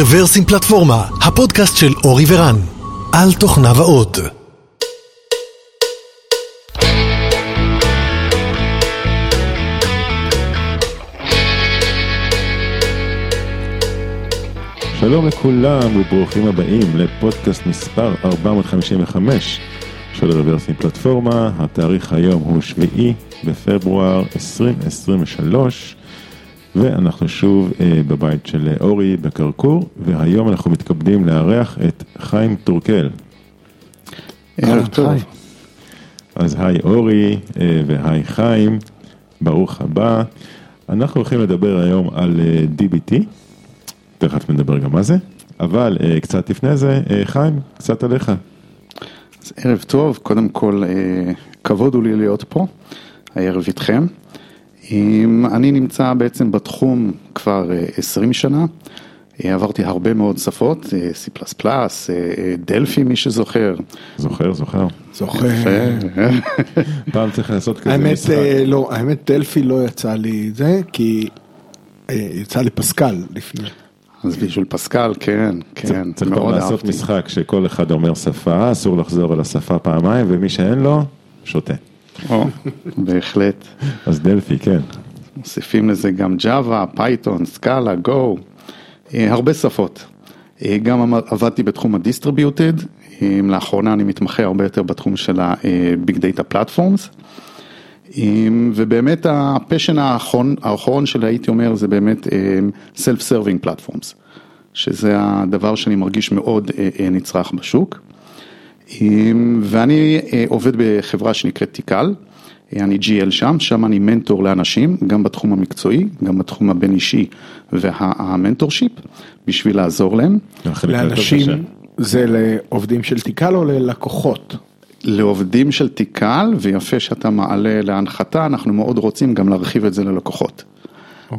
רוורסים פלטפורמה, הפודקאסט של אורי ורן, על תוכניו האות. שלום לכולם וברוכים הבאים לפודקאסט מספר 455 של רוורסים פלטפורמה, התאריך היום הוא שביעי בפברואר 2023 ואנחנו שוב אה, בבית של אורי בקרקור והיום אנחנו מתכבדים לארח את חיים טורקל. ערב טוב. אז היי אורי אה, והי חיים, ברוך הבא. אנחנו הולכים לדבר היום על אה, DBT, תכף נדבר גם מה זה, אבל אה, קצת לפני זה, אה, חיים, קצת עליך. אז ערב טוב, קודם כל אה, כבוד הוא לי להיות פה, הערב איתכם. אני נמצא בעצם בתחום כבר אה, 20 שנה, אה, עברתי הרבה מאוד שפות, אה, C++, אה, אה, דלפי מי שזוכר. זוכר, זוכר. זוכר. פעם צריך לעשות כזה האמת, משחק. אה, לא, האמת דלפי לא יצא לי זה, כי אה, יצא לי פסקל לפני. אז בשביל פסקל, כן, כן, צריך מאוד לעשות אהבתי. משחק שכל אחד אומר שפה, אסור לחזור על השפה פעמיים, ומי שאין לו, שותה. או, בהחלט. אז דלפי, כן. מוסיפים לזה גם Java, Python, סקאלה, Go, אה, הרבה שפות. אה, גם עבדתי בתחום ה-Distributed, אה, לאחרונה אני מתמחה הרבה יותר בתחום של ה-Big Data Platforms. אה, ובאמת הפשן האחרון, האחרון שלי הייתי אומר זה באמת אה, Self-Serving Platforms, שזה הדבר שאני מרגיש מאוד אה, אה, נצרך בשוק. ואני אה, עובד בחברה שנקראת תיקל, אה, אני GL שם, שם אני מנטור לאנשים, גם בתחום המקצועי, גם בתחום הבין אישי והמנטורשיפ, בשביל לעזור להם. לאנשים, זה לעובדים של תיקל או ללקוחות? לעובדים של תיקל, ויפה שאתה מעלה להנחתה, אנחנו מאוד רוצים גם להרחיב את זה ללקוחות.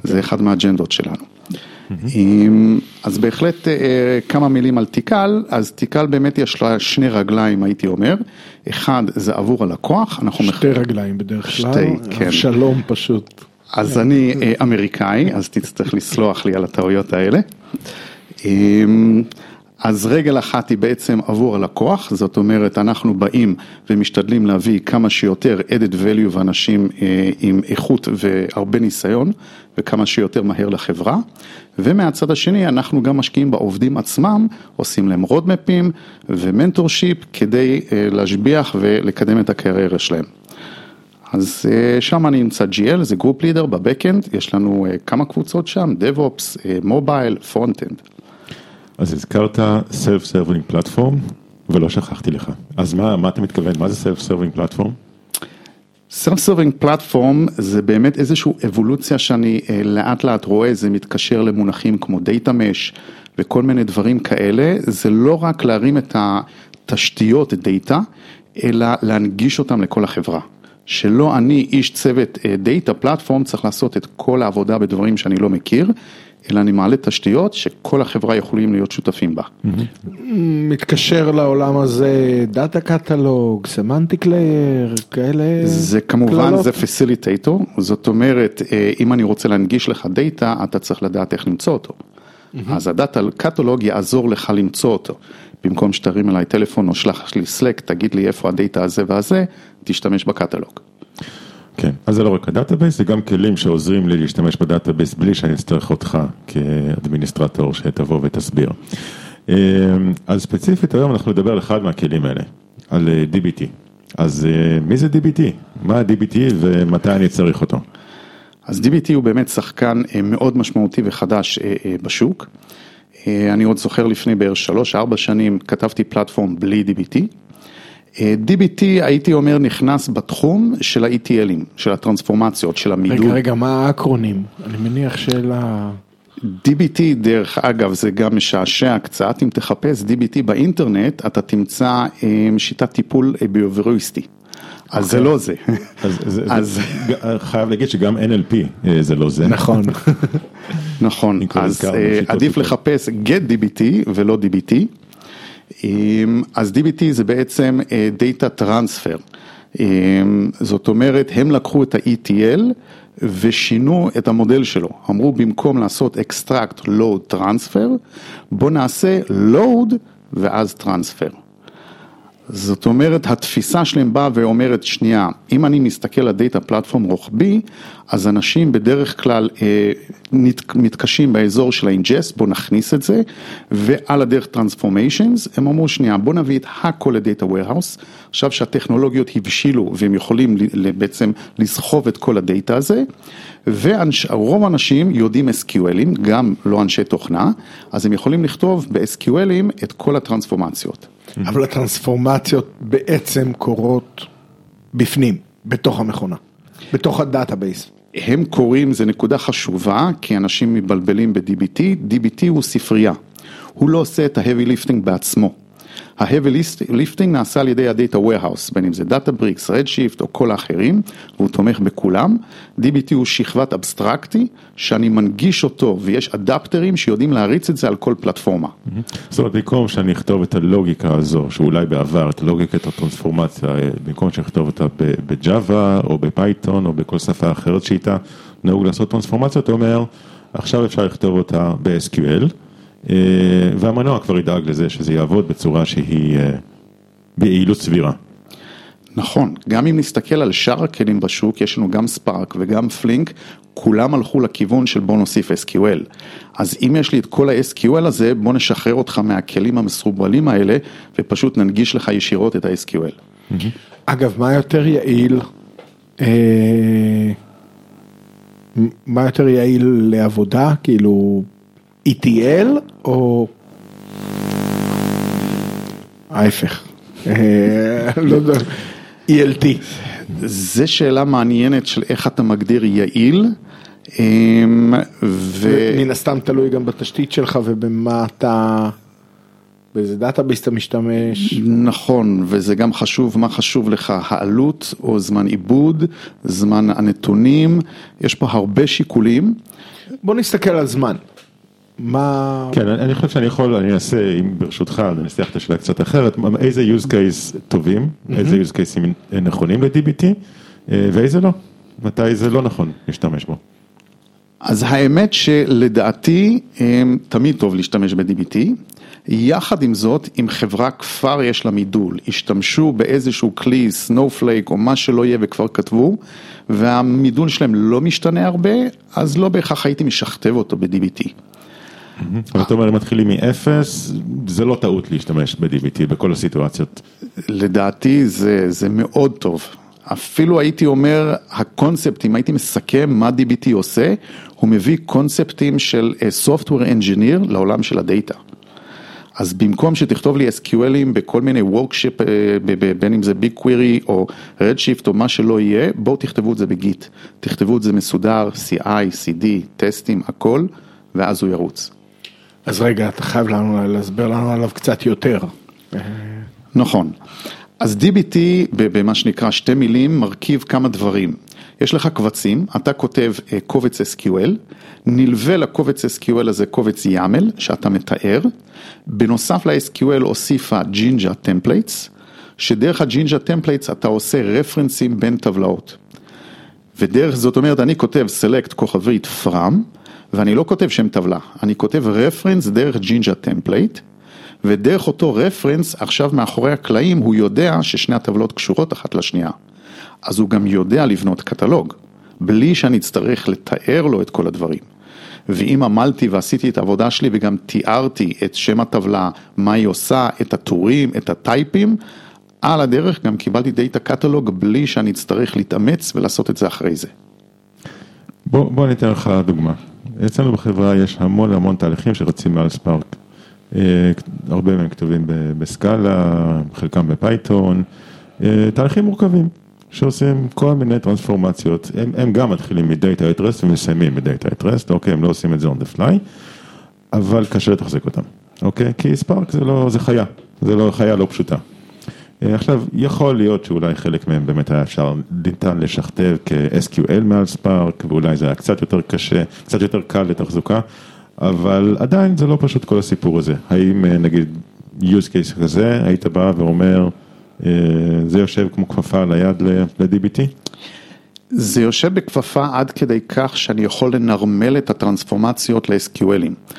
זה אחד מהאג'נדות שלנו. אז בהחלט אה, כמה מילים על תיקל, אז תיקל באמת יש לה שני רגליים הייתי אומר, אחד זה עבור הלקוח, אנחנו מח- שתי רגליים בדרך כלל. שתי, כן. שלום פשוט. אז אני אה, אמריקאי, אז תצטרך לסלוח לי על הטעויות האלה. אמ, אז רגל אחת היא בעצם עבור הלקוח, זאת אומרת אנחנו באים ומשתדלים להביא כמה שיותר added value ואנשים אה, עם איכות והרבה ניסיון וכמה שיותר מהר לחברה. ומהצד השני אנחנו גם משקיעים בעובדים עצמם, עושים להם roadmapים ו mentorship כדי אה, להשביח ולקדם את הקריירה שלהם. אז אה, שם אני נמצא GL, זה group leader ב backend, יש לנו אה, כמה קבוצות שם, DevOps, mobile, front-end. אז הזכרת Self-Serving Platform, ולא שכחתי לך. אז מה, מה אתה מתכוון? מה זה Self-Serving Platform? Self-Serving Platform זה באמת איזושהי אבולוציה שאני אה, לאט לאט רואה, זה מתקשר למונחים כמו Data Mesh וכל מיני דברים כאלה, זה לא רק להרים את התשתיות data, אלא להנגיש אותם לכל החברה. שלא אני איש צוות data platform צריך לעשות את כל העבודה בדברים שאני לא מכיר, אלא אני מעלה תשתיות שכל החברה יכולים להיות שותפים בה. מתקשר לעולם הזה data catalog, semantic layer, כאלה. זה כמובן. זה facilitator, זאת אומרת, אה, אם אני רוצה להנגיש לך data, אתה צריך לדעת איך למצוא אותו. אז ה data catalog יעזור לך למצוא אותו. במקום שתרים אליי טלפון או שלח לי Slack, תגיד לי איפה ה data הזה והזה, תשתמש בקטלוג. כן, אז זה לא רק ה database, זה גם כלים שעוזרים לי להשתמש ב database בלי שאני אצטרך אותך כ administrator שתבוא ותסביר. אה, אז ספציפית היום אנחנו נדבר על אחד מהכלים האלה, על אה, DBT. אז אה, מי זה DBT? מה ה-DBT ומתי אני צריך אותו? אז DBT הוא באמת שחקן אה, מאוד משמעותי וחדש בשוק. אני עוד זוכר לפני בערך 3-4 שנים כתבתי פלטפורם בלי DBT. אה, DBT הייתי אומר נכנס בתחום של ה-ETLים, של הטרנספורמציות, של המידוד. רגע, רגע, מה האקרונים? אני מניח של ה... DBT דרך אגב זה גם משעשע קצת, אם תחפש DBT באינטרנט אתה תמצא אה, שיטת טיפול אה, ביוביריסטי. אז זה לא זה. אז, זה, אז- זה, חייב להגיד שגם NLP זה לא זה. נכון. נכון, אז עדיף. לחפש get DBT ולא DBT. אז DBT זה בעצם אה, Data Transfer. אמ, זאת אומרת, הם לקחו את ה-ETL ושינו את המודל שלו. אמרו במקום לעשות extract, load, transfer, בוא נעשה load ואז transfer. זאת אומרת, התפיסה שלהם באה ואומרת, שנייה, אם אני מסתכל על data platform רוחבי, אז אנשים בדרך כלל אה, מתקשים באזור של ה-ingest, בואו נכניס את זה, ועל הדרך transformations, הם אמרו, שנייה, בואו נביא את הכל ל data warehouse, עכשיו שהטכנולוגיות הבשילו והם יכולים בעצם לסחוב את כל ה data הזה, ורוב האנשים יודעים SQLים, גם לא אנשי תוכנה, אז הם יכולים לכתוב ב-SQLים את כל הטרנספורמציות. אבל הטרנספורמציות בעצם קורות בפנים, בתוך המכונה, בתוך ה database. הם קוראים, זו נקודה חשובה, כי אנשים מבלבלים ב-DBT, DBT הוא ספרייה, הוא לא עושה את ה-heavy lifting בעצמו. ה-heavy lifting נעשה על ידי ה-data warehouse, בין אם זה Databricks, Redshift או כל האחרים, והוא תומך בכולם. DBT הוא שכבת אבסטרקציה, שאני מנגיש אותו ויש אדפטרים שיודעים להריץ את זה על כל פלטפורמה. זאת אומרת, במקום שאני אכתוב את הלוגיקה הזו, שאולי בעבר, את לוגיקת הטרנספורמציה, במקום שאני אכתוב אותה בג'אווה או בפייתון או בכל שפה אחרת שאיתה נהוג לעשות טרנספורמציה, אתה אומר, עכשיו אפשר לכתוב אותה ב-SQL. אה, והמנוע כבר ידאג לזה שזה יעבוד בצורה שהיא אה, ביעילות סבירה. נכון, גם אם נסתכל על שאר הכלים בשוק, יש לנו גם ספארק וגם פלינק, כולם הלכו לכיוון של בוא נוסיף SQL. אז אם יש לי את כל ה-SQL הזה, בוא נשחרר אותך מהכלים המסורבלים האלה, ופשוט ננגיש לך ישירות את ה-SQL. אגב, מה יותר יעיל? אה, מה יותר יעיל לעבודה? כאילו... ETL או ההפך, אה, לא יודע, ELT. זה שאלה מעניינת של איך אתה מגדיר יעיל. אמ, ו... מן הסתם תלוי גם בתשתית שלך ובמה אתה, באיזה database אתה משתמש. נכון, וזה גם חשוב, מה חשוב לך, העלות או זמן עיבוד, זמן הנתונים, יש פה הרבה שיקולים. בוא נסתכל על זמן. מה... כן, אני חושב שאני יכול, אני אנסה, אם ברשותך, אני אנסח את השאלה קצת אחרת, איזה use case טובים, איזה use case נכונים ל-DBT, אה, ואיזה לא, מתי זה לא נכון להשתמש בו. אז האמת שלדעתי תמיד טוב להשתמש ב-DBT, יחד עם זאת, אם חברה כבר יש לה מידול, השתמשו באיזשהו כלי, סנופלייק או מה שלא יהיה וכבר כתבו, והמידול שלהם לא משתנה הרבה, אז לא בהכרח הייתי משכתב אותו ב-DBT. אבל אתה אומר, אם מתחילים מאפס, זה לא טעות להשתמש ב-DBT בכל הסיטואציות. לדעתי זה, זה מאוד טוב. אפילו הייתי אומר, הקונספט, אם הייתי מסכם מה DBT עושה, הוא מביא קונספטים של אה, Software Engineer לעולם של ה data. אז במקום שתכתוב לי SQL ים בכל מיני worksheet, אה, בין אם זה BigQuery או Redshift או מה שלא יהיה, בואו תכתבו את זה ב Git. תכתבו את זה מסודר, CI, CD, טסטים, הכל, ואז הוא ירוץ. אז רגע, אתה חייב לנו להסביר לנו עליו קצת יותר. נכון. אז DBT במה שנקרא שתי מילים מרכיב כמה דברים. יש לך קבצים, אתה כותב אה, קובץ SQL, נלווה לקובץ SQL הזה קובץ YAML שאתה מתאר, בנוסף ל-SQL הוסיפה Jinja templates, שדרך ה Jinja templates אתה עושה reference ים בין טבלאות. ודרך זאת אומרת אני כותב select כוכבית from, ואני לא כותב שם טבלה, אני כותב reference דרך Jinja template, ודרך אותו reference עכשיו מאחורי הקלעים הוא יודע ששני הטבלות קשורות אחת לשנייה. אז הוא גם יודע לבנות קטלוג, בלי שאני אצטרך לתאר לו את כל הדברים. ואם עמלתי ועשיתי את העבודה שלי וגם תיארתי את שם הטבלה, מה היא עושה, את הטורים, את ה type ים, על הדרך גם קיבלתי data catalog בלי שאני אצטרך להתאמץ ולעשות את זה אחרי זה. בוא, בוא אני אתן לך דוגמה. אצלנו בחברה יש המון המון תהליכים שרצים מעל Spark. אה, הרבה מהם כתובים ב Scala, חלקם ב Python, אה, תהליכים מורכבים שעושים כל מיני טרנספורמציות, הם, הם גם מתחילים מ data at rest ומסיימים מ data at rest, אוקיי, הם לא עושים את זה on the fly, אבל קשה לתחזק אותם, אוקיי? כי ספארק זה לא, זה חיה, זה לא חיה לא פשוטה. אה, עכשיו, יכול להיות שאולי חלק מהם באמת היה אפשר, ניתן לשכתב כ-SQL מעל ספארק, ואולי זה היה קצת יותר קשה, קצת יותר קל לתחזוקה, אבל עדיין זה לא פשוט כל הסיפור הזה. האם אה, נגיד use case כזה, היית בא ואומר, אה, זה יושב כמו כפפה על היד ל-DBT? זה יושב בכפפה עד כדי כך שאני יכול לנרמל את הטרנספורמציות ל-SQLים.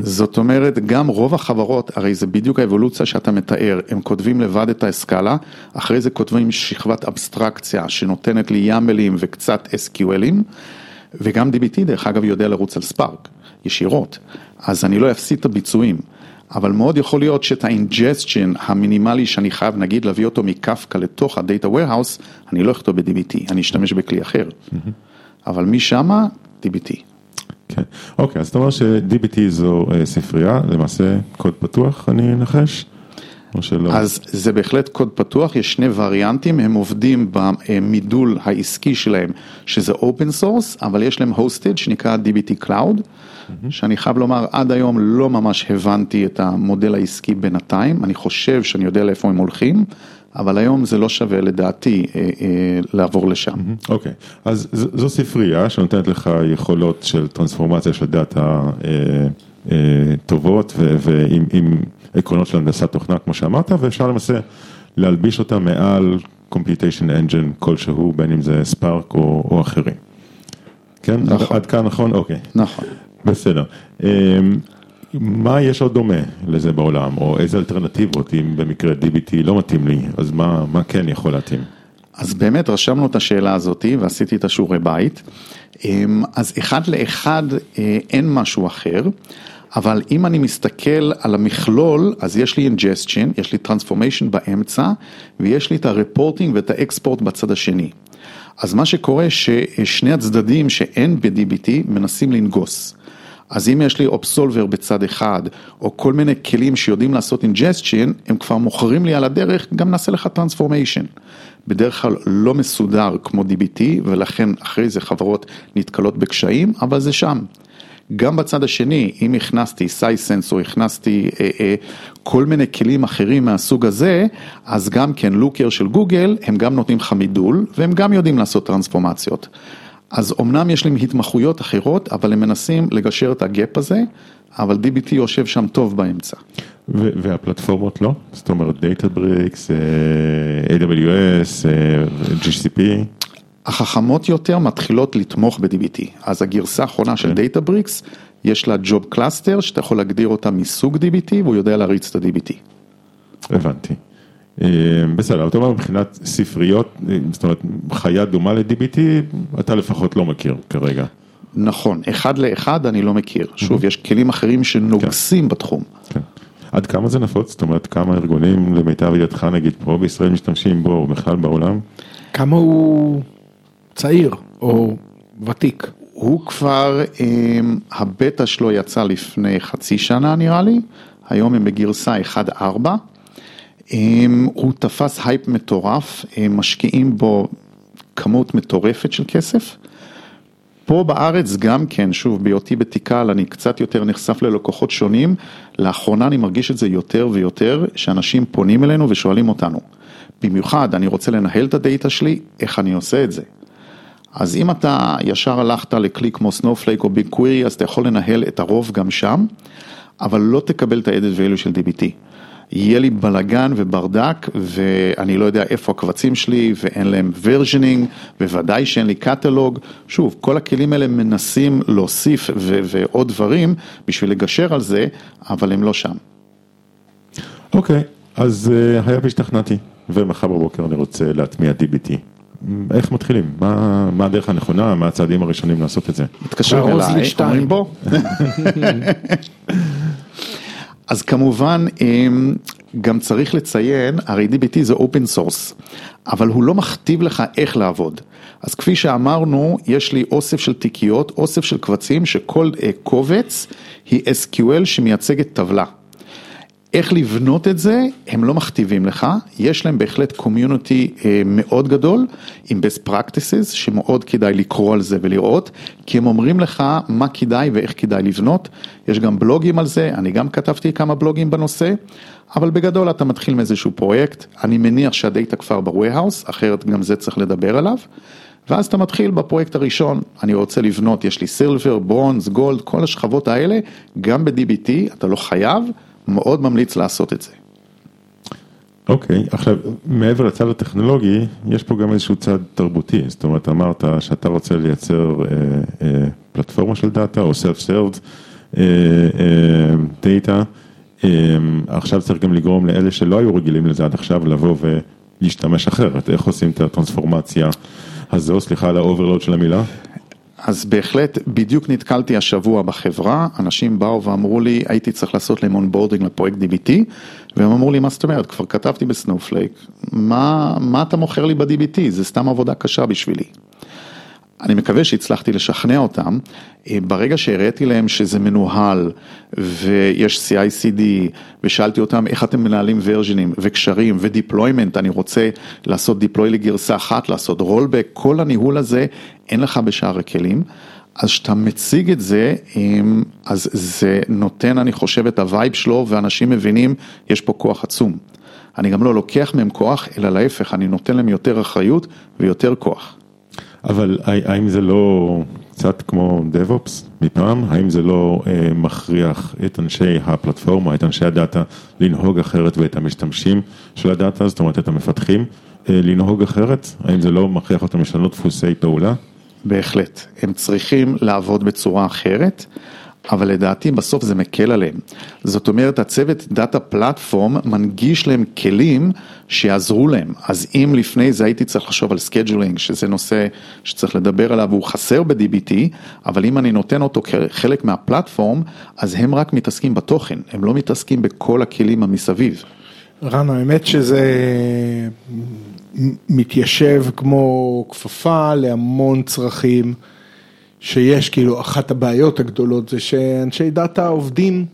זאת אומרת, גם רוב החברות, הרי זה בדיוק האבולוציה שאתה מתאר, הם כותבים לבד את ה Scala, אחרי זה כותבים שכבת אבסטרקציה שנותנת לי YAML ים וקצת SQL ים, וגם DBT דרך אגב יודע לרוץ על Spark, ישירות, אז אני לא אפסיד את הביצועים. אבל מאוד יכול להיות שאת ה ingestion המינימלי שאני חייב נגיד להביא אותו מקפקא לתוך ה-Data Warehouse, אני לא אכתוב ב-DBT, אני אשתמש בכלי אחר. אבל משמה, DBT. כן, אוקיי, אז אתה אומר ש-DBT זו אה, ספרייה, למעשה קוד פתוח, אני אנחש? או שלא? אז זה בהחלט קוד פתוח, יש שני וריאנטים, הם עובדים במידול העסקי שלהם, שזה open source, אבל יש להם hosted שנקרא DBT Cloud, שאני חייב לומר, עד היום לא ממש הבנתי את המודל העסקי בינתיים, אני חושב שאני יודע לאיפה הם הולכים, אבל היום זה לא שווה לדעתי אה, אה, לעבור לשם. אוקיי, אז ז- זו ספרייה שנותנת לך יכולות של טרנספורמציה של דאטה אה, טובות ו- ועם עם עקרונות של הנדסת תוכנה כמו שאמרת, ואפשר למעשה להלביש אותה מעל computation engine כלשהו, בין אם זה ספארק או, או אחרים. כן? נכון. עד כאן נכון? אוקיי. נכון. בסדר. מה יש עוד דומה לזה בעולם, או איזה אלטרנטיבות, אם במקרה DBT לא מתאים לי, אז מה, מה כן יכול להתאים? אז באמת רשמנו את השאלה הזאתי ועשיתי את השיעורי בית. אמ, אז אחד לאחד אה, אין משהו אחר, אבל אם אני מסתכל על המכלול, אז יש לי ingestion, יש לי transformation באמצע, ויש לי את ה reporting ואת ה export בצד השני. אז מה שקורה ששני הצדדים שאין ב-DBT מנסים לנגוס. אז אם יש לי Upsolver בצד אחד, או כל מיני כלים שיודעים לעשות ingestion, הם כבר מוכרים לי על הדרך, גם נעשה לך transformation. בדרך כלל לא מסודר כמו DBT, ולכן אחרי זה חברות נתקלות בקשיים, אבל זה שם. גם בצד השני, אם הכנסתי סייסנס או הכנסתי אה, אה, כל מיני כלים אחרים מהסוג הזה, אז גם כן לוקר של גוגל, הם גם נותנים לך מידול, והם גם יודעים לעשות טרנספורמציות. אז אמנם יש להם התמחויות אחרות, אבל הם מנסים לגשר את הגאפ הזה, אבל DBT יושב שם טוב באמצע. ו- והפלטפורמות לא? זאת אומרת אה, AWS, GCP, החכמות יותר מתחילות לתמוך ב-DBT, אז הגרסה האחרונה של Databricks, יש לה job cluster שאתה יכול להגדיר אותה מסוג DBT והוא יודע להריץ את ה-DBT. הבנתי. אה, בסדר, אתה אומר מבחינת ספריות, אה, זאת אומרת חיה דומה ל-DBT, אתה לפחות לא מכיר כרגע. נכון, אחד לאחד אני לא מכיר, שוב, יש כלים אחרים שנוגסים בתחום. כן. עד כמה זה נפוץ? זאת אומרת, כמה ארגונים למיטב ידיעתך נגיד פה בישראל משתמשים בו, או בכלל בעולם? כמה הוא צעיר או ותיק? הוא כבר, הם, הבטא שלו יצא לפני חצי שנה נראה לי, היום הם בגרסה 1.4. הוא תפס הייפ מטורף, הם משקיעים בו כמות מטורפת של כסף. פה בארץ גם כן, שוב, בהיותי ב Tikal, אני קצת יותר נחשף ללקוחות שונים, לאחרונה אני מרגיש את זה יותר ויותר, שאנשים פונים אלינו ושואלים אותנו. במיוחד, אני רוצה לנהל את הדאטה שלי, איך אני עושה את זה? אז אם אתה ישר הלכת לכלי כמו Snowflake או BigQuery, אז אתה יכול לנהל את הרוב גם שם, אבל לא תקבל את ה-added value של DBT. יהיה לי בלגן וברדק, ואני לא יודע איפה הקבצים שלי, ואין להם versioning, בוודאי שאין לי קטלוג. שוב, כל הכלים האלה מנסים להוסיף ו- ועוד דברים בשביל לגשר על זה, אבל הם לא שם. אוקיי, אז uh, היה והשתכנעתי, ומחר בבוקר אני רוצה להטמיע DBT. איך מתחילים? מה, מה הדרך הנכונה? מה הצעדים הראשונים לעשות את זה? לי אליי. אומרים בוא. אז כמובן, גם צריך לציין, הרי DBT זה open source, אבל הוא לא מכתיב לך איך לעבוד. אז כפי שאמרנו, יש לי אוסף של תיקיות, אוסף של קבצים, שכל אה, קובץ היא SQL שמייצגת טבלה. איך לבנות את זה, הם לא מכתיבים לך, יש להם בהחלט קומיוניטי מאוד גדול עם best practices שמאוד כדאי לקרוא על זה ולראות, כי הם אומרים לך מה כדאי ואיך כדאי לבנות, יש גם בלוגים על זה, אני גם כתבתי כמה בלוגים בנושא, אבל בגדול אתה מתחיל מאיזשהו פרויקט, אני מניח שהדאטה כבר ב-warehouse, אחרת גם זה צריך לדבר עליו. ואז אתה מתחיל בפרויקט הראשון, אני רוצה לבנות, יש לי סילבר, ברונז, גולד, כל השכבות האלה, גם ב-DBT, אתה לא חייב, מאוד ממליץ לעשות את זה. אוקיי, עכשיו מעבר לצד הטכנולוגי, יש פה גם איזשהו צד תרבותי, זאת אומרת אמרת שאתה רוצה לייצר אה, אה, פלטפורמה של דאטה או self-served אה, אה, אה, עכשיו צריך גם לגרום לאלה שלא היו רגילים לזה עד עכשיו לבוא ולהשתמש אחרת, איך עושים את הטרנספורמציה הזו, סליחה על ה overload של המילה? אז בהחלט, בדיוק נתקלתי השבוע בחברה, אנשים באו ואמרו לי, הייתי צריך לעשות להם onboarding לפרויקט DBT, והם אמרו לי, מה זאת אומרת, כבר כתבתי ב Snowflake, מה, מה אתה מוכר לי ב-DBT, זה סתם עבודה קשה בשבילי. אני מקווה שהצלחתי לשכנע אותם, אה, ברגע שהראיתי להם שזה מנוהל ויש CI/CD ושאלתי אותם איך אתם מנהלים version ים וקשרים ו deployment, אני רוצה לעשות deploy לגרסה אחת, לעשות rollback, כל הניהול הזה אין לך בשאר הכלים. אז כשאתה מציג את זה, אז זה נותן, אני חושב, את ה vibe שלו, ואנשים מבינים, יש פה כוח עצום. אני גם לא לוקח מהם כוח, אלא להפך, אני נותן להם יותר אחריות ויותר כוח. אבל האם זה לא קצת כמו DevOps מפעם? האם זה לא אה, מכריח את אנשי הפלטפורמה, את אנשי הדאטה, לנהוג אחרת ואת המשתמשים של הדאטה, זאת אומרת את המפתחים, אה, לנהוג אחרת? האם זה לא מכריח אותם לשנות דפוסי פעולה? בהחלט, הם צריכים לעבוד בצורה אחרת. אבל לדעתי בסוף זה מקל עליהם. זאת אומרת, הצוות דאטה פלטפורם מנגיש להם כלים שיעזרו להם. אז אם לפני זה הייתי צריך לחשוב על scheduling, שזה נושא שצריך לדבר עליו והוא חסר ב-DBT, אבל אם אני נותן אותו כחלק מה platform, אז הם רק מתעסקים בתוכן, הם לא מתעסקים בכל הכלים המסביב. רן, האמת שזה מתיישב כמו כפפה להמון צרכים. שיש כאילו אחת הבעיות הגדולות זה שאנשי דאטה עובדים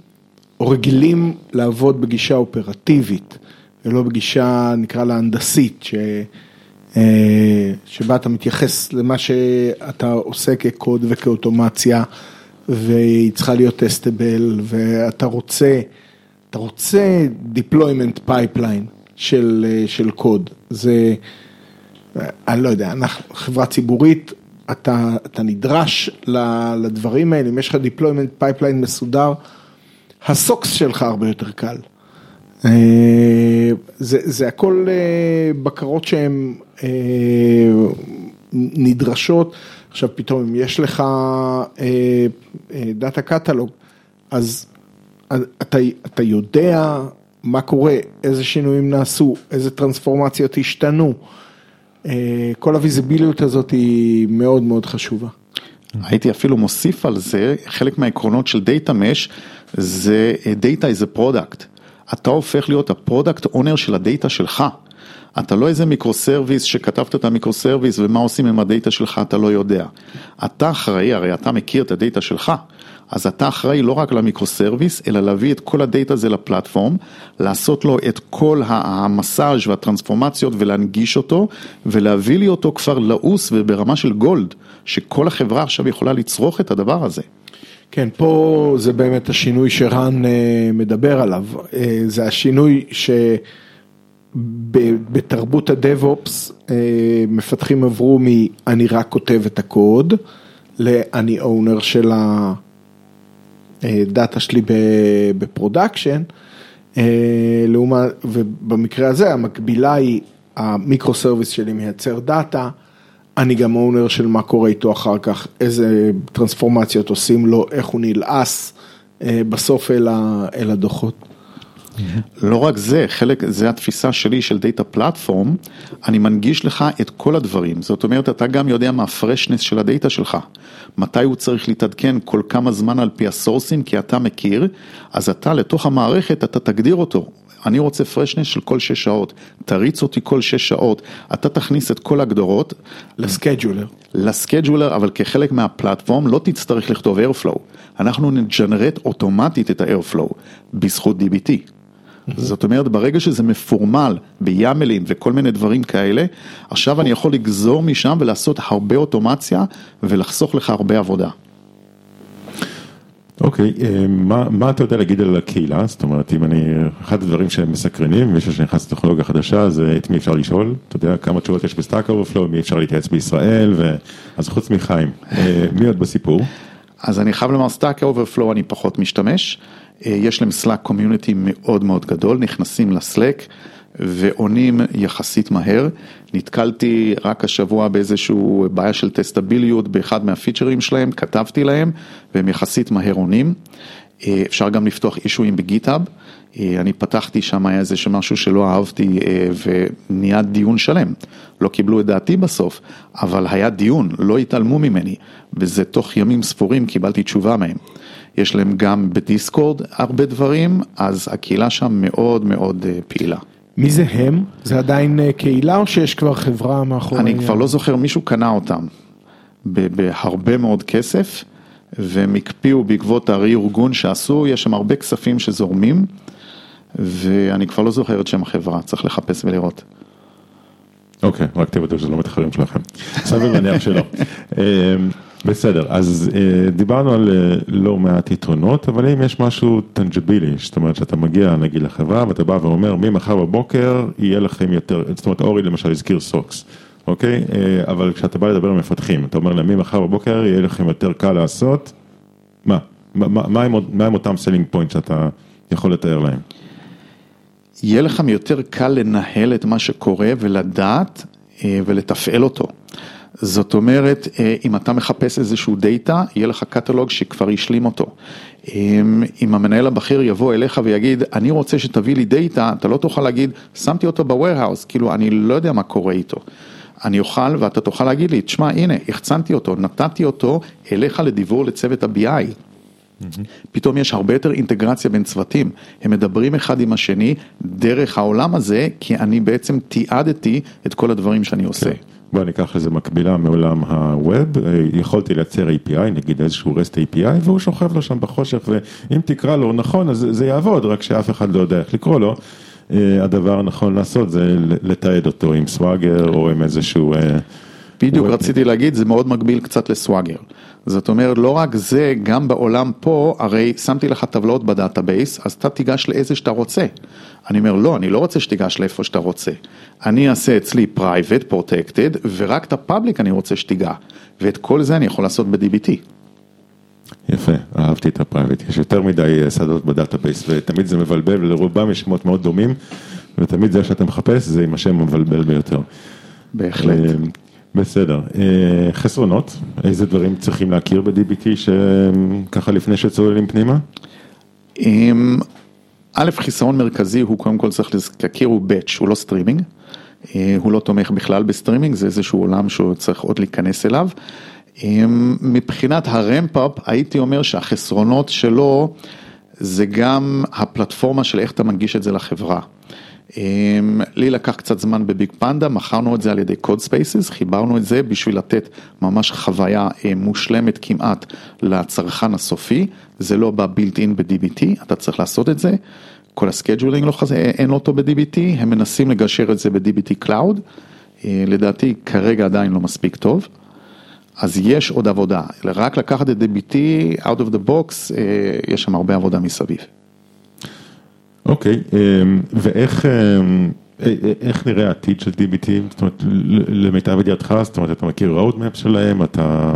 או רגילים לעבוד בגישה אופרטיבית ולא בגישה נקרא לה הנדסית ש... אה, שבה אתה מתייחס למה שאתה עושה כקוד וכאוטומציה והיא צריכה להיות טסטבל ואתה רוצה, אתה רוצה deployment pipeline של, אה, של קוד, זה, אני לא יודע, אנחנו חברה ציבורית, אתה, אתה נדרש לדברים האלה, אם יש לך deployment pipeline מסודר, הסוקס שלך הרבה יותר קל. אה, זה, זה הכל אה, בקרות שהן אה, נדרשות, עכשיו פתאום אם יש לך דאטה קטלוג, אז אתה, אתה יודע מה קורה, איזה שינויים נעשו, איזה טרנספורמציות השתנו. אה, כל הוויזיביליות הזאת היא מאוד מאוד חשובה. הייתי אפילו מוסיף על זה, חלק מהעקרונות של data mesh זה data is a product. אתה הופך להיות ה product owner של הדאטה שלך. אתה לא איזה microservice שכתבת את ה microservice ומה עושים עם הדאטה שלך אתה לא יודע. אתה אחראי, הרי אתה מכיר את הדאטה שלך. אז אתה אחראי לא רק ל microservice, אלא להביא את כל הדאטה הזה ל platform, לעשות לו את כל המסאז' והטרנספורמציות ולהנגיש אותו, ולהביא לי אותו כבר לעוס וברמה של גולד, שכל החברה עכשיו יכולה לצרוך את הדבר הזה. כן, פה זה באמת השינוי שרן אה, מדבר עליו, אה, זה השינוי ש... בתרבות הדב-אופס אה, מפתחים עברו מ"אני רק כותב את הקוד" ל"אני אונר של ה... דאטה שלי ב production, אה, ובמקרה הזה המקבילה היא ה microservice שלי מייצר דאטה, אני גם owner של מה קורה איתו אחר כך, איזה טרנספורמציות עושים לו, איך הוא נלעס אה, בסוף אל הדוחות. לא רק זה, חלק, זה התפיסה שלי של data platform, אני מנגיש לך את כל הדברים, זאת אומרת אתה גם יודע מה ה freshness של הדאטה שלך, מתי הוא צריך להתעדכן כל כמה זמן על פי הסורסים, כי אתה מכיר, אז אתה לתוך המערכת אתה תגדיר אותו, אני רוצה פרשנס של כל שש שעות, תריץ אותי כל שש שעות, אתה תכניס את כל הגדרות. לסקייג'ולר. לסקייג'ולר, אבל כחלק מהפלטפורם לא תצטרך לכתוב Airflow, אנחנו נג'נרט אוטומטית את ה-Airflow בזכות DBT. זאת אומרת, ברגע שזה מפורמל ביאמלים וכל מיני דברים כאלה, עכשיו אני יכול לגזור משם ולעשות הרבה אוטומציה ולחסוך לך הרבה עבודה. אוקיי, okay, אה, מה, מה אתה יודע להגיד על הקהילה? זאת אומרת, אם אני, אחד הדברים שהם מסקרנים, מישהו שנכנס לטכנולוגיה חדשה, זה את מי אפשר לשאול, אתה יודע כמה תשובות יש ב Stack Overflow, מי אפשר להתייעץ בישראל, ו... אז חוץ מחיים, אה, מי עוד בסיפור? אז אני חייב לומר, Stack Overflow אני פחות משתמש. אה, יש להם Slack community מאוד מאוד גדול, נכנסים ל Slack ועונים יחסית מהר. נתקלתי רק השבוע באיזשהו בעיה של טסטביליות באחד מהפיצ'רים שלהם, כתבתי להם, והם יחסית מהר עונים. אה, אפשר גם לפתוח אישויים בגיטאב. אה, אני פתחתי שם היה איזה משהו שלא אהבתי אה, ונהיה דיון שלם. לא קיבלו את דעתי בסוף, אבל היה דיון, לא התעלמו ממני, וזה תוך ימים ספורים קיבלתי תשובה מהם. יש להם גם בדיסקורד הרבה דברים, אז הקהילה שם מאוד מאוד פעילה. מי זה הם? זה עדיין קהילה או שיש כבר חברה מאחורי? אני כבר לא זוכר, מישהו קנה אותם בהרבה מאוד כסף. והם הקפיאו בעקבות הרה-ארגון שעשו, יש שם הרבה כספים שזורמים, ואני כבר לא זוכר את שם החברה, צריך לחפש ולראות. אוקיי, רק תוודאו שזה לא מתחרים שלכם. סביר להניח שלא. בסדר, אז אה, דיברנו על אה, לא מעט יתרונות, אבל אם יש משהו טנג'בילי, זאת אומרת שאתה מגיע נגיד לחברה ואתה בא ואומר ממחר בבוקר יהיה לכם יותר, זאת אומרת אורי למשל הזכיר סוקס. אוקיי? אה, אבל כשאתה בא לדבר עם מפתחים, אתה אומר להם, ממחר בבוקר יהיה לכם יותר קל לעשות, מה? מה, מה, עם, מה עם אותם selling point שאתה יכול לתאר להם? יהיה לכם יותר קל לנהל את מה שקורה ולדעת אה, ולתפעל אותו. זאת אומרת, אה, אם אתה מחפש איזשהו דאטה, יהיה לך קטלוג שכבר השלים אותו. אם המנהל הבכיר יבוא אליך ויגיד, אני רוצה שתביא לי דאטה, אתה לא תוכל להגיד, שמתי אותו ב warehouse, כאילו, אני לא יודע מה קורה איתו. אני אוכל ואתה תוכל להגיד לי, תשמע, הנה, החצנתי אותו, נתתי אותו אליך לדיבור לצוות ה-BI. Mm-hmm. פתאום יש הרבה יותר אינטגרציה בין צוותים, הם מדברים אחד עם השני דרך העולם הזה, כי אני בעצם תיעדתי את כל הדברים שאני עושה. Okay. כן. בוא ניקח איזה מקבילה מעולם הווב, יכולתי לייצר API, נגיד איזשהו REST API, והוא שוכב לו שם בחושך, ואם תקרא לו נכון, אז זה יעבוד, רק שאף אחד לא יודע איך לקרוא לו. אה, הדבר הנכון לעשות זה לתעד אותו עם Swagger או עם איזשהו... אה, בדיוק רציתי להגיד, זה מאוד מקביל קצת ל Swagger. זאת אומרת, לא רק זה, גם בעולם פה, הרי שמתי לך טבלאות ב database, אז אתה תיגש לאיזה שאתה רוצה. אני אומר, לא, אני לא רוצה שתיגש לאיפה שאתה רוצה. אני אעשה אצלי private, protected, ורק את ה public אני רוצה שתיגע. ואת כל זה אני יכול לעשות ב-DBT. יפה, אהבתי את ה private, יש יותר מדי אה, שדות ב database ותמיד זה מבלבל ולרובם יש שמות מאוד דומים ותמיד זה שאתה מחפש זה עם השם המבלבל ביותר. בהחלט. אה, בסדר, אה, חסרונות, איזה דברים צריכים להכיר ב-DBT שככה לפני שצוללים פנימה? א', חיסרון מרכזי הוא קודם כל צריך להכיר הוא batch, הוא לא סטרימינג, הוא לא תומך בכלל בסטרימינג, זה איזשהו עולם שהוא צריך עוד להיכנס אליו. מבחינת ה ramp up הייתי אומר שהחסרונות שלו זה גם הפלטפורמה של איך אתה מנגיש את זה לחברה. לי לקח קצת זמן ב BigPanda, מכרנו את זה על ידי Codespaces, חיברנו את זה בשביל לתת ממש חוויה אה, מושלמת כמעט לצרכן הסופי, זה לא בא built in ב-DBT, אתה צריך לעשות את זה, כל ה scheduling לא חזה, אין אותו ב-DBT, הם מנסים לגשר את זה ב-DBT Cloud, אה, לדעתי כרגע עדיין לא מספיק טוב. אז יש עוד עבודה, רק לקחת את DBT out of the box, אה, יש שם הרבה עבודה מסביב. אוקיי, אמ, ואיך אמ, אה, אה, איך נראה העתיד של DBT, זאת אומרת, למיטב ידיעתך, זאת אומרת, אתה מכיר roadmap שלהם, אתה...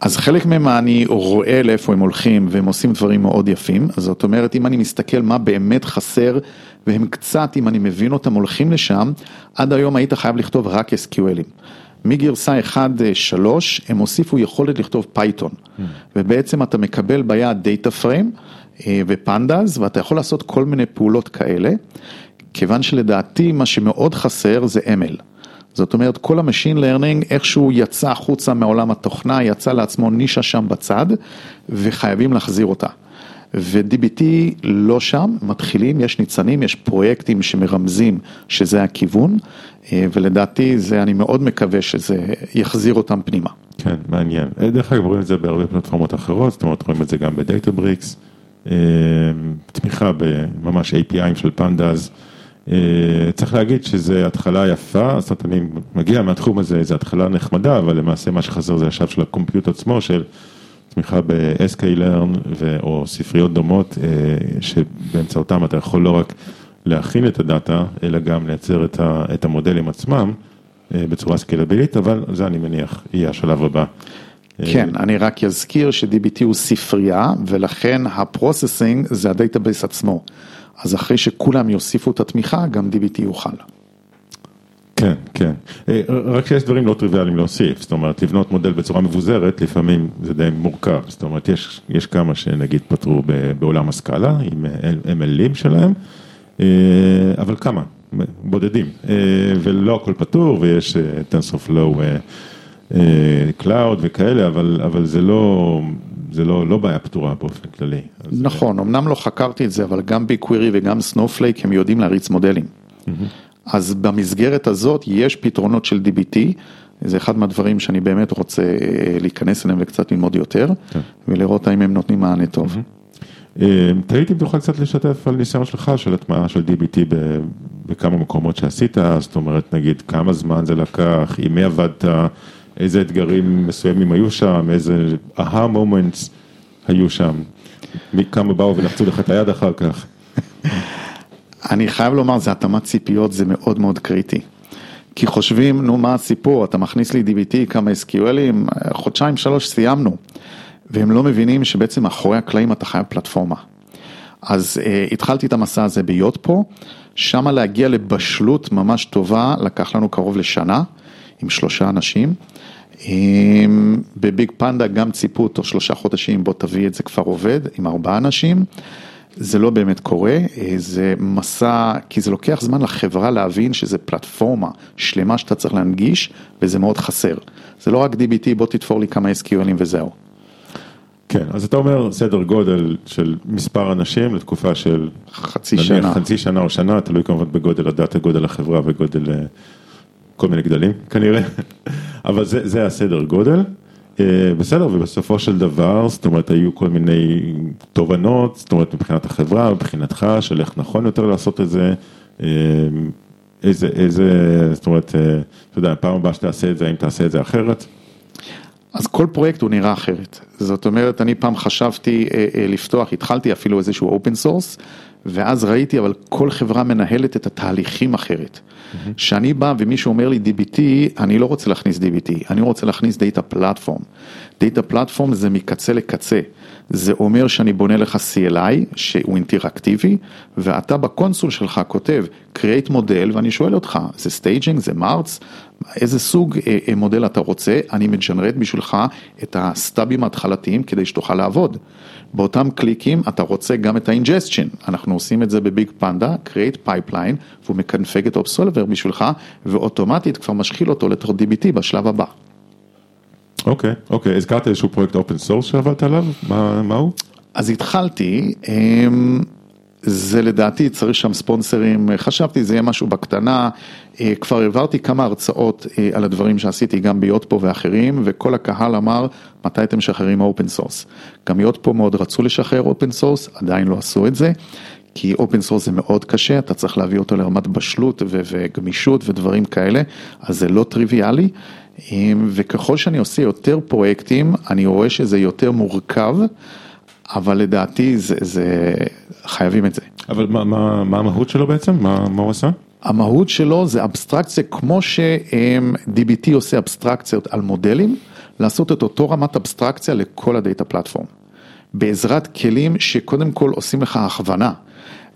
אז חלק מהם אני רואה לאיפה הם הולכים והם עושים דברים מאוד יפים, זאת אומרת אם אני מסתכל מה באמת חסר והם קצת, אם אני מבין אותם, הולכים לשם, עד היום היית חייב לכתוב רק SQLים. מגרסה 1-3 הם הוסיפו יכולת לכתוב Python, mm. ובעצם אתה מקבל ביד data frame ו Pandas ואתה יכול לעשות כל מיני פעולות כאלה, כיוון שלדעתי מה שמאוד חסר זה ML. זאת אומרת כל ה machine learning איכשהו יצא החוצה מעולם התוכנה, יצא לעצמו נישה שם בצד וחייבים להחזיר אותה. ו-DBT לא שם, מתחילים, יש ניצנים, יש פרויקטים שמרמזים שזה הכיוון, אה, ולדעתי זה, אני מאוד מקווה שזה יחזיר אותם פנימה. כן, מעניין. אה, דרך אגב, רואים את זה בהרבה פלטפורמות אחרות, זאת אומרת, רואים את זה גם בדאטה בריקס, אה, תמיכה בממש APIים של פנדאז. צריך להגיד שזה התחלה יפה, זאת אומרת, אני מגיע מהתחום הזה, זו התחלה נחמדה, אבל למעשה מה שחסר זה השלב של הקומפיוט עצמו, של תמיכה ב-SK-Learn או ספריות דומות, שבאמצעותם אתה יכול לא רק להכין את הדאטה, אלא גם לייצר את, את המודלים עצמם אה, בצורה סקלבילית, אבל זה אני מניח יהיה השלב הבא. כן, אני רק אזכיר ש-DBT הוא ספרייה, ולכן ה processing זה ה database עצמו. אז אחרי שכולם יוסיפו את התמיכה, גם DBT יוכל. כן, כן. אה, רק שיש דברים לא טריוויאליים להוסיף, זאת אומרת, לבנות מודל בצורה מבוזרת, לפעמים זה די מורכב. זאת אומרת, יש, יש כמה שנגיד פתרו בעולם הסקאלה, עם MLים שלהם, אה, אבל כמה, בודדים, אה, ולא הכל פתור, ויש TensorFlow Cloud וכאלה, אבל, אבל זה לא... זה לא, לא בעיה פתורה באופן כללי. נכון, אמנם לא חקרתי את זה, אבל גם BigQuery וגם Snowflake הם יודעים להריץ מודלים. Mm-hmm. אז במסגרת הזאת יש פתרונות של DBT, זה אחד מהדברים שאני באמת רוצה אה, להיכנס אליהם וקצת ללמוד יותר, כן. ולראות האם הם נותנים מענה טוב. אה, תהיתי אם תוכל קצת לשתף על ניסיון שלך של הטמעה של DBT בכמה מקומות שעשית, זאת אומרת נגיד כמה זמן זה לקח, עם מי עבדת, איזה אתגרים מסוימים היו שם, איזה אהה מומנטס היו שם, כמה באו ולחצו לך את היד אחר כך. אני חייב לומר, זה התאמת ציפיות, זה מאוד מאוד קריטי. כי חושבים, נו מה הסיפור, אתה מכניס לי DBT, כמה SQLים, חודשיים שלוש סיימנו. והם לא מבינים שבעצם מאחורי הקלעים אתה חייב פלטפורמה. אז uh, התחלתי את המסע הזה ביוט פה, שמה להגיע לבשלות ממש טובה, לקח לנו קרוב לשנה, עם שלושה אנשים. בביג פנדה גם ציפו תוך שלושה חודשים, בוא תביא את זה כבר עובד, עם ארבעה אנשים. זה לא באמת קורה, אה, זה מסע, כי זה לוקח זמן לחברה להבין שזה פלטפורמה שלמה שאתה צריך להנגיש, וזה מאוד חסר. זה לא רק DBT, בוא תתפור לי כמה SQLים וזהו. כן, אז אתה אומר סדר גודל של מספר אנשים לתקופה של חצי שנה, חצי שנה או שנה, תלוי כמובן בגודל הדאטה, גודל החברה וגודל אה, כל מיני גדלים כנראה, אבל זה, זה הסדר גודל. אה, בסדר, ובסופו של דבר, זאת אומרת, היו כל מיני תובנות, זאת אומרת, מבחינת החברה, מבחינתך, של איך נכון יותר לעשות את זה, אה, איזה, איזה, זאת אומרת, אה, אתה יודע, פעם הבאה שתעשה את זה, האם תעשה את זה אחרת? אז כל פרויקט הוא נראה אחרת. זאת אומרת, אני פעם חשבתי לפתוח, התחלתי אפילו איזשהו open source, ואז ראיתי, אבל כל חברה מנהלת את התהליכים אחרת. כשאני בא ומישהו אומר לי DBT, אני לא רוצה להכניס DBT, אני רוצה להכניס data platform. data platform זה מקצה לקצה. זה אומר שאני בונה לך CLI שהוא אינטראקטיבי, ואתה ב console שלך כותב create model, ואני שואל אותך, זה staging, זה marts, איזה סוג אה, אה, מודל אתה רוצה, אני מג'נרט בשבילך את הסטאבים ההתחלתיים כדי שתוכל לעבוד. באותם קליקים אתה רוצה גם את ה ingestion, אנחנו עושים את זה ב BigPanda, create pipeline, והוא מקנפג את Upsolver בשבילך, ואוטומטית כבר משחיל אותו לתוך DBT בשלב הבא. אוקיי, אוקיי, הזכרת איזשהו פרויקט open source שעבדת עליו, מה, מה הוא? אז התחלתי, אמ, זה לדעתי צריך שם ספונסרים, חשבתי זה יהיה משהו בקטנה, אה, כבר העברתי כמה הרצאות אה, על הדברים שעשיתי גם ב Yotpo ואחרים, וכל הקהל אמר, מתי אתם משחררים open source? גם Yotpo מאוד רצו לשחרר open source, עדיין לא עשו את זה, כי open source זה מאוד קשה, אתה צריך להביא אותו לרמת בשלות וגמישות ודברים כאלה, אז זה לא טריוויאלי. וככל שאני עושה יותר פרויקטים, אני רואה שזה יותר מורכב, אבל לדעתי זה, זה חייבים את זה. אבל מה, מה, מה המהות שלו בעצם? מה, מה הוא עשה? המהות שלו זה אבסטרקציה, כמו ש-DBT עושה אבסטרקציות על מודלים, לעשות את אותו רמת אבסטרקציה לכל ה data platform. בעזרת כלים שקודם כל עושים לך הכוונה.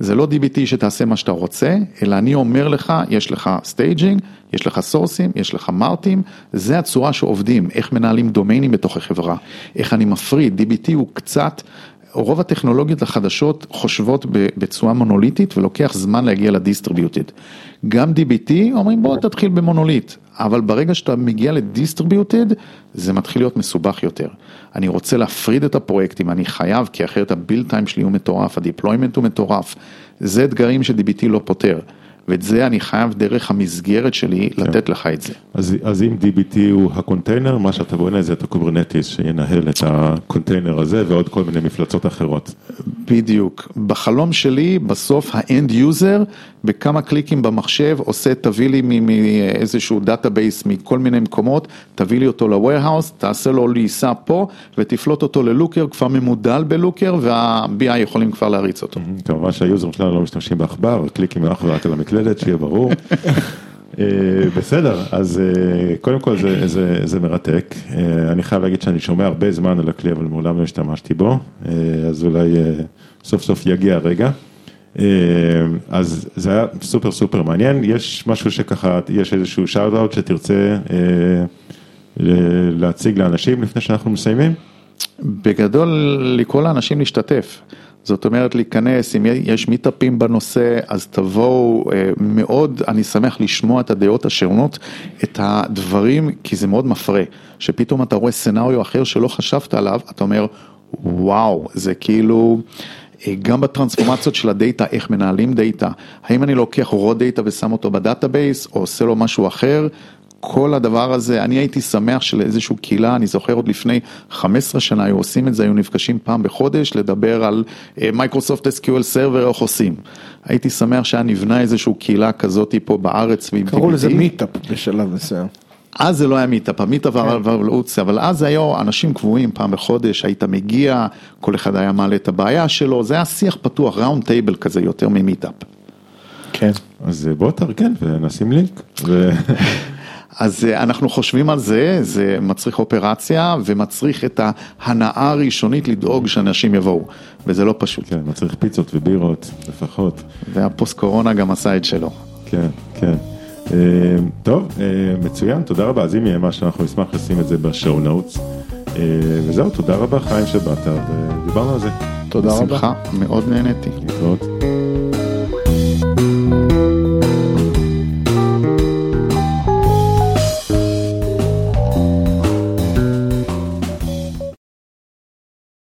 זה לא DBT שתעשה מה שאתה רוצה, אלא אני אומר לך, יש לך staging, יש לך סורסים, יש לך מרטים, זה הצורה שעובדים, איך מנהלים דומיינים בתוך החברה, איך אני מפריד, DBT הוא קצת, רוב הטכנולוגיות החדשות חושבות בצורה מונוליטית ולוקח זמן להגיע ל distributed. גם DBT אומרים בוא תתחיל במונוליט, אבל ברגע שאתה מגיע ל distributed, זה מתחיל להיות מסובך יותר. אני רוצה להפריד את הפרויקטים, אני חייב, כי אחרת ה build time שלי הוא מטורף, ה deployment הוא מטורף. זה אתגרים ש-DBT לא פותר. ואת זה אני חייב דרך המסגרת שלי כן. לתת לך את זה. אז, אז אם DBT הוא הקונטיינר, מה שאתה בונה זה את ה Kubernetes שינהל את הקונטיינר הזה ועוד כל מיני מפלצות אחרות. בדיוק. בחלום שלי, בסוף ה end user, בכמה קליקים במחשב, עושה, תביא לי מאיזשהו database מכל מיני מקומות, תביא לי אותו ל-warehouse, תעשה לו להיסע פה ותפלוט אותו ל Looker, כבר ממודל ב Looker וה-BI יכולים כבר להריץ אותו. כמובן שהיוזרים שלנו לא משתמשים בעכבר, קליקים אך ורק על המקלדת. מקלדת, שיהיה ברור. אה, בסדר, אז אה, קודם כל זה, זה, זה מרתק, אה, אני חייב להגיד שאני שומע הרבה זמן על הכלי, אבל מעולם לא השתמשתי בו, אז אולי סוף סוף יגיע הרגע. אז זה היה סופר סופר מעניין, יש משהו שככה, יש איזשהו שאוט אאוט שתרצה להציג לאנשים לפני שאנחנו מסיימים? בגדול, לקרוא לאנשים להשתתף. זאת אומרת להיכנס, אם יש מיטאפים בנושא, אז תבואו, מאוד, אני שמח לשמוע את הדעות השונות, את הדברים, כי זה מאוד מפרה, שפתאום אתה רואה scenario אחר שלא חשבת עליו, אתה אומר, וואו, זה כאילו, גם בטרנספורמציות של הדאטה, איך מנהלים דאטה, האם אני לוקח raw data ושם אותו ב database, או עושה לו משהו אחר, כל הדבר הזה, אני הייתי שמח שלאיזושהי קהילה, אני זוכר עוד לפני 15 שנה היו עושים את זה, היו נפגשים פעם בחודש לדבר על Microsoft SQL Server, איך עושים. הייתי שמח שהיה נבנה איזושהי קהילה כזאת פה בארץ. קראו לזה מיטאפ בשלב מסוים. אז זה לא היה מיטאפ, המיטאפ והאבולוציה, אבל אז היו אנשים קבועים פעם בחודש, היית מגיע, כל אחד היה מעלה את הבעיה שלו, זה היה שיח פתוח, round table כזה יותר ממיטאפ. כן. אז בוא תארגן ונשים לינק. אז אנחנו חושבים על זה, זה מצריך אופרציה ומצריך את ההנאה הראשונית לדאוג שאנשים יבואו, וזה לא פשוט. כן, מצריך פיצות ובירות לפחות. והפוסט קורונה גם עשה את שלו. כן, כן. טוב, מצוין, תודה רבה, אז אם יהיה משהו אנחנו נשמח לשים את זה בשואו נוטס. וזהו, תודה רבה חיים שבאת ודיברנו על זה. תודה רבה. בשמחה, מאוד נהניתי. להתראות.